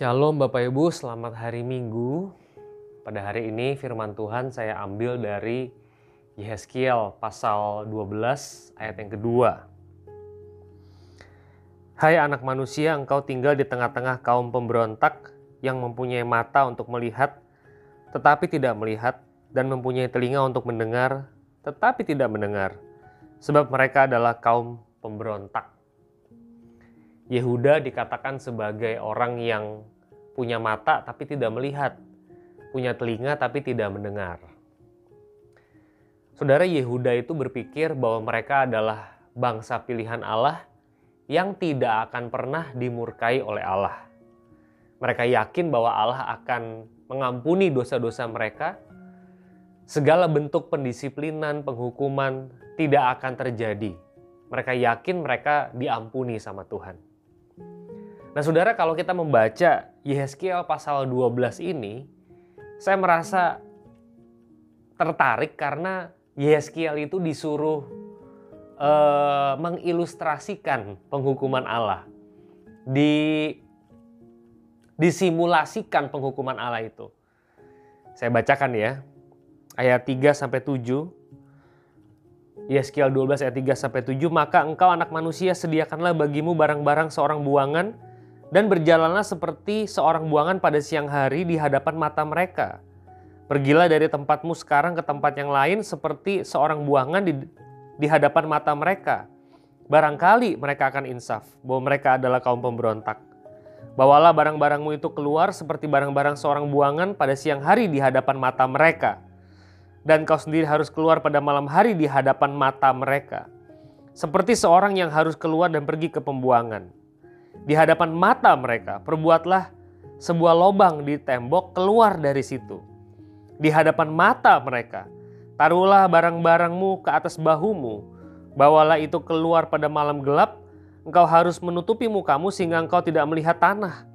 Shalom Bapak Ibu, selamat hari Minggu. Pada hari ini firman Tuhan saya ambil dari Yehezkiel pasal 12 ayat yang kedua. Hai anak manusia, engkau tinggal di tengah-tengah kaum pemberontak yang mempunyai mata untuk melihat tetapi tidak melihat dan mempunyai telinga untuk mendengar tetapi tidak mendengar. Sebab mereka adalah kaum pemberontak. Yehuda dikatakan sebagai orang yang punya mata tapi tidak melihat, punya telinga tapi tidak mendengar. Saudara Yehuda itu berpikir bahwa mereka adalah bangsa pilihan Allah yang tidak akan pernah dimurkai oleh Allah. Mereka yakin bahwa Allah akan mengampuni dosa-dosa mereka. Segala bentuk pendisiplinan, penghukuman tidak akan terjadi. Mereka yakin mereka diampuni sama Tuhan. Nah saudara kalau kita membaca Yehezkiel pasal 12 ini, saya merasa tertarik karena Yehezkiel itu disuruh uh, mengilustrasikan penghukuman Allah. Di disimulasikan penghukuman Allah itu. Saya bacakan ya. Ayat 3 sampai 7. Yeskiel 12 ayat 3 sampai 7, maka engkau anak manusia sediakanlah bagimu barang-barang seorang buangan dan berjalanlah seperti seorang buangan pada siang hari di hadapan mata mereka. Pergilah dari tempatmu sekarang ke tempat yang lain seperti seorang buangan di, di hadapan mata mereka. Barangkali mereka akan insaf bahwa mereka adalah kaum pemberontak. Bawalah barang-barangmu itu keluar seperti barang-barang seorang buangan pada siang hari di hadapan mata mereka. Dan kau sendiri harus keluar pada malam hari di hadapan mata mereka. Seperti seorang yang harus keluar dan pergi ke pembuangan di hadapan mata mereka, perbuatlah sebuah lobang di tembok keluar dari situ. Di hadapan mata mereka, taruhlah barang-barangmu ke atas bahumu, bawalah itu keluar pada malam gelap, engkau harus menutupi mukamu sehingga engkau tidak melihat tanah.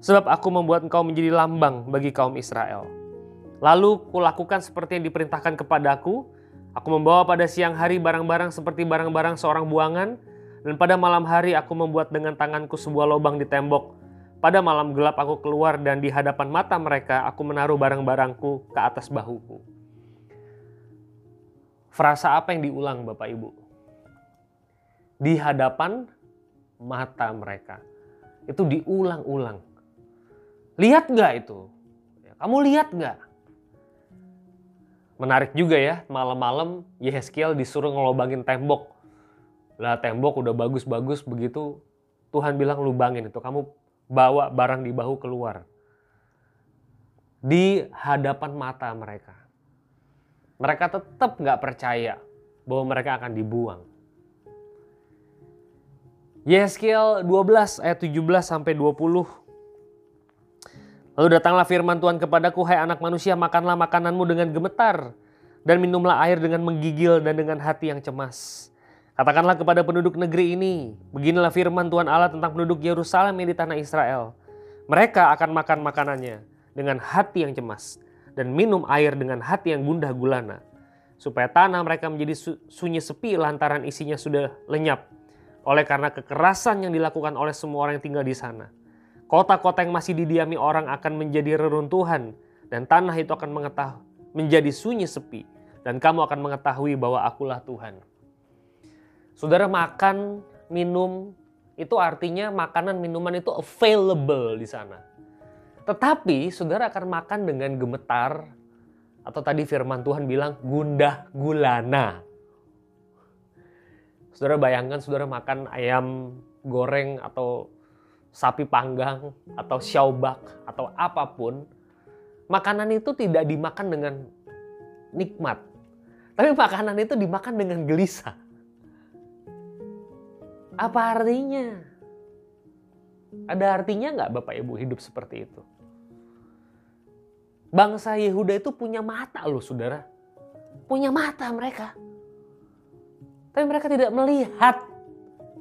Sebab aku membuat engkau menjadi lambang bagi kaum Israel. Lalu kulakukan seperti yang diperintahkan kepadaku, aku membawa pada siang hari barang-barang seperti barang-barang seorang buangan, dan pada malam hari aku membuat dengan tanganku sebuah lubang di tembok. Pada malam gelap aku keluar dan di hadapan mata mereka aku menaruh barang-barangku ke atas bahuku. Frasa apa yang diulang Bapak Ibu? Di hadapan mata mereka. Itu diulang-ulang. Lihat nggak itu? Kamu lihat nggak? Menarik juga ya, malam-malam Yehezkiel disuruh ngelobangin tembok lah tembok udah bagus-bagus begitu Tuhan bilang lubangin itu kamu bawa barang di bahu keluar. Di hadapan mata mereka mereka tetap nggak percaya bahwa mereka akan dibuang. Yeskiel 12 ayat 17 sampai 20 Lalu datanglah firman Tuhan kepadaku, hai anak manusia, makanlah makananmu dengan gemetar, dan minumlah air dengan menggigil dan dengan hati yang cemas. Katakanlah kepada penduduk negeri ini, beginilah firman Tuhan Allah tentang penduduk Yerusalem yang di tanah Israel. Mereka akan makan makanannya dengan hati yang cemas dan minum air dengan hati yang gundah gulana. Supaya tanah mereka menjadi sunyi sepi lantaran isinya sudah lenyap. Oleh karena kekerasan yang dilakukan oleh semua orang yang tinggal di sana. Kota-kota yang masih didiami orang akan menjadi reruntuhan dan tanah itu akan mengetahui menjadi sunyi sepi dan kamu akan mengetahui bahwa akulah Tuhan. Saudara makan, minum, itu artinya makanan minuman itu available di sana. Tetapi saudara akan makan dengan gemetar atau tadi firman Tuhan bilang gundah gulana. Saudara bayangkan saudara makan ayam goreng atau sapi panggang atau syaubak atau apa pun. Makanan itu tidak dimakan dengan nikmat. Tapi makanan itu dimakan dengan gelisah. Apa artinya? Ada artinya nggak Bapak Ibu hidup seperti itu? Bangsa Yehuda itu punya mata loh saudara. Punya mata mereka. Tapi mereka tidak melihat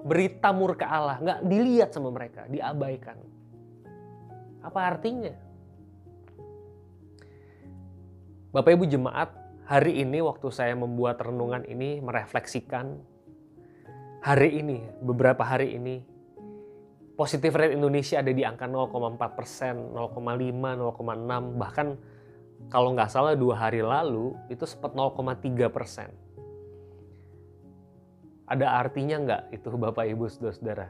berita murka Allah. Nggak dilihat sama mereka, diabaikan. Apa artinya? Bapak Ibu jemaat, hari ini waktu saya membuat renungan ini merefleksikan hari ini, beberapa hari ini, positive rate Indonesia ada di angka 0,4 persen, 0,5, 0,6, bahkan kalau nggak salah dua hari lalu itu sempat 0,3 persen. Ada artinya nggak itu Bapak Ibu Saudara-saudara?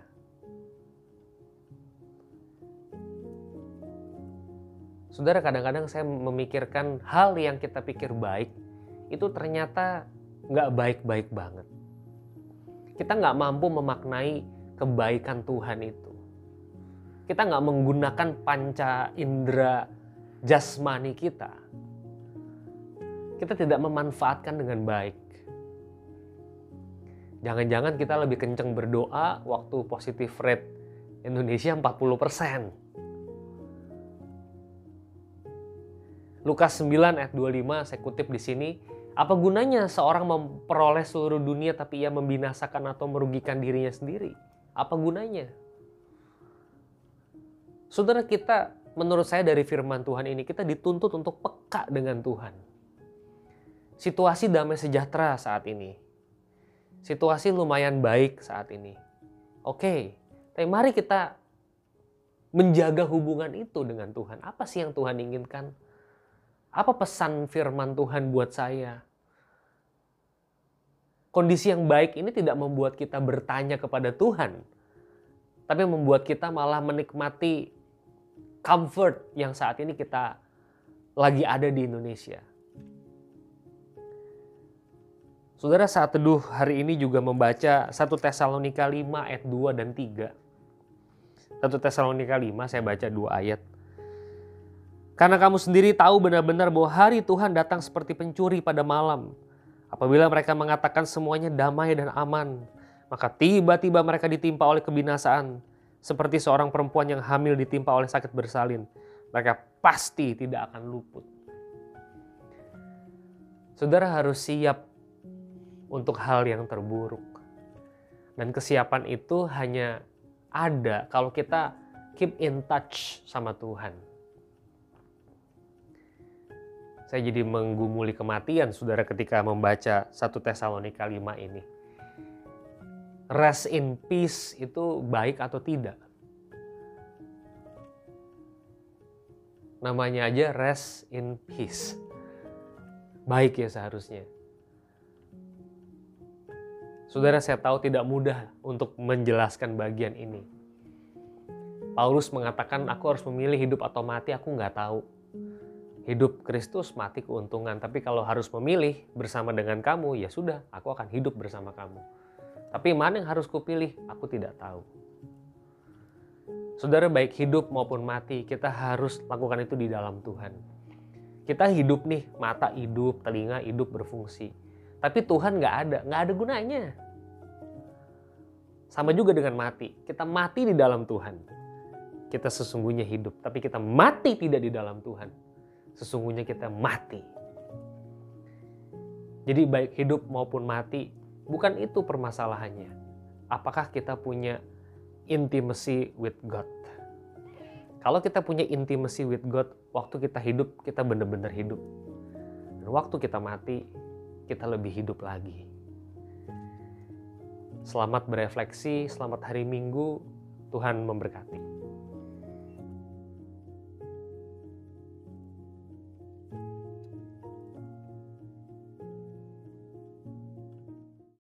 Saudara kadang-kadang saya memikirkan hal yang kita pikir baik itu ternyata nggak baik-baik banget. Kita nggak mampu memaknai kebaikan Tuhan itu kita nggak menggunakan panca indera jasmani kita. Kita tidak memanfaatkan dengan baik. Jangan-jangan kita lebih kenceng berdoa waktu positif rate Indonesia 40%. Lukas 9 ayat 25 saya kutip di sini, apa gunanya seorang memperoleh seluruh dunia tapi ia membinasakan atau merugikan dirinya sendiri? Apa gunanya? Saudara kita, menurut saya dari firman Tuhan ini, kita dituntut untuk peka dengan Tuhan. Situasi damai sejahtera saat ini. Situasi lumayan baik saat ini. Oke, tapi mari kita menjaga hubungan itu dengan Tuhan. Apa sih yang Tuhan inginkan? Apa pesan firman Tuhan buat saya? Kondisi yang baik ini tidak membuat kita bertanya kepada Tuhan, tapi membuat kita malah menikmati comfort yang saat ini kita lagi ada di Indonesia. Saudara saat teduh hari ini juga membaca 1 Tesalonika 5 ayat 2 dan 3. 1 Tesalonika 5 saya baca dua ayat. Karena kamu sendiri tahu benar-benar bahwa hari Tuhan datang seperti pencuri pada malam. Apabila mereka mengatakan semuanya damai dan aman, maka tiba-tiba mereka ditimpa oleh kebinasaan seperti seorang perempuan yang hamil ditimpa oleh sakit bersalin. Mereka pasti tidak akan luput. Saudara harus siap untuk hal yang terburuk. Dan kesiapan itu hanya ada kalau kita keep in touch sama Tuhan. Saya jadi menggumuli kematian saudara ketika membaca 1 Tesalonika 5 ini rest in peace itu baik atau tidak? Namanya aja rest in peace. Baik ya seharusnya. Saudara saya tahu tidak mudah untuk menjelaskan bagian ini. Paulus mengatakan aku harus memilih hidup atau mati aku nggak tahu. Hidup Kristus mati keuntungan. Tapi kalau harus memilih bersama dengan kamu ya sudah aku akan hidup bersama kamu. Tapi mana yang harus kupilih? Aku tidak tahu. Saudara baik hidup maupun mati, kita harus lakukan itu di dalam Tuhan. Kita hidup nih, mata hidup, telinga hidup berfungsi. Tapi Tuhan nggak ada, nggak ada gunanya. Sama juga dengan mati. Kita mati di dalam Tuhan. Kita sesungguhnya hidup, tapi kita mati tidak di dalam Tuhan. Sesungguhnya kita mati. Jadi baik hidup maupun mati, Bukan itu permasalahannya. Apakah kita punya intimacy with God? Kalau kita punya intimacy with God, waktu kita hidup, kita benar-benar hidup. Dan waktu kita mati, kita lebih hidup lagi. Selamat berefleksi, selamat hari Minggu, Tuhan memberkati.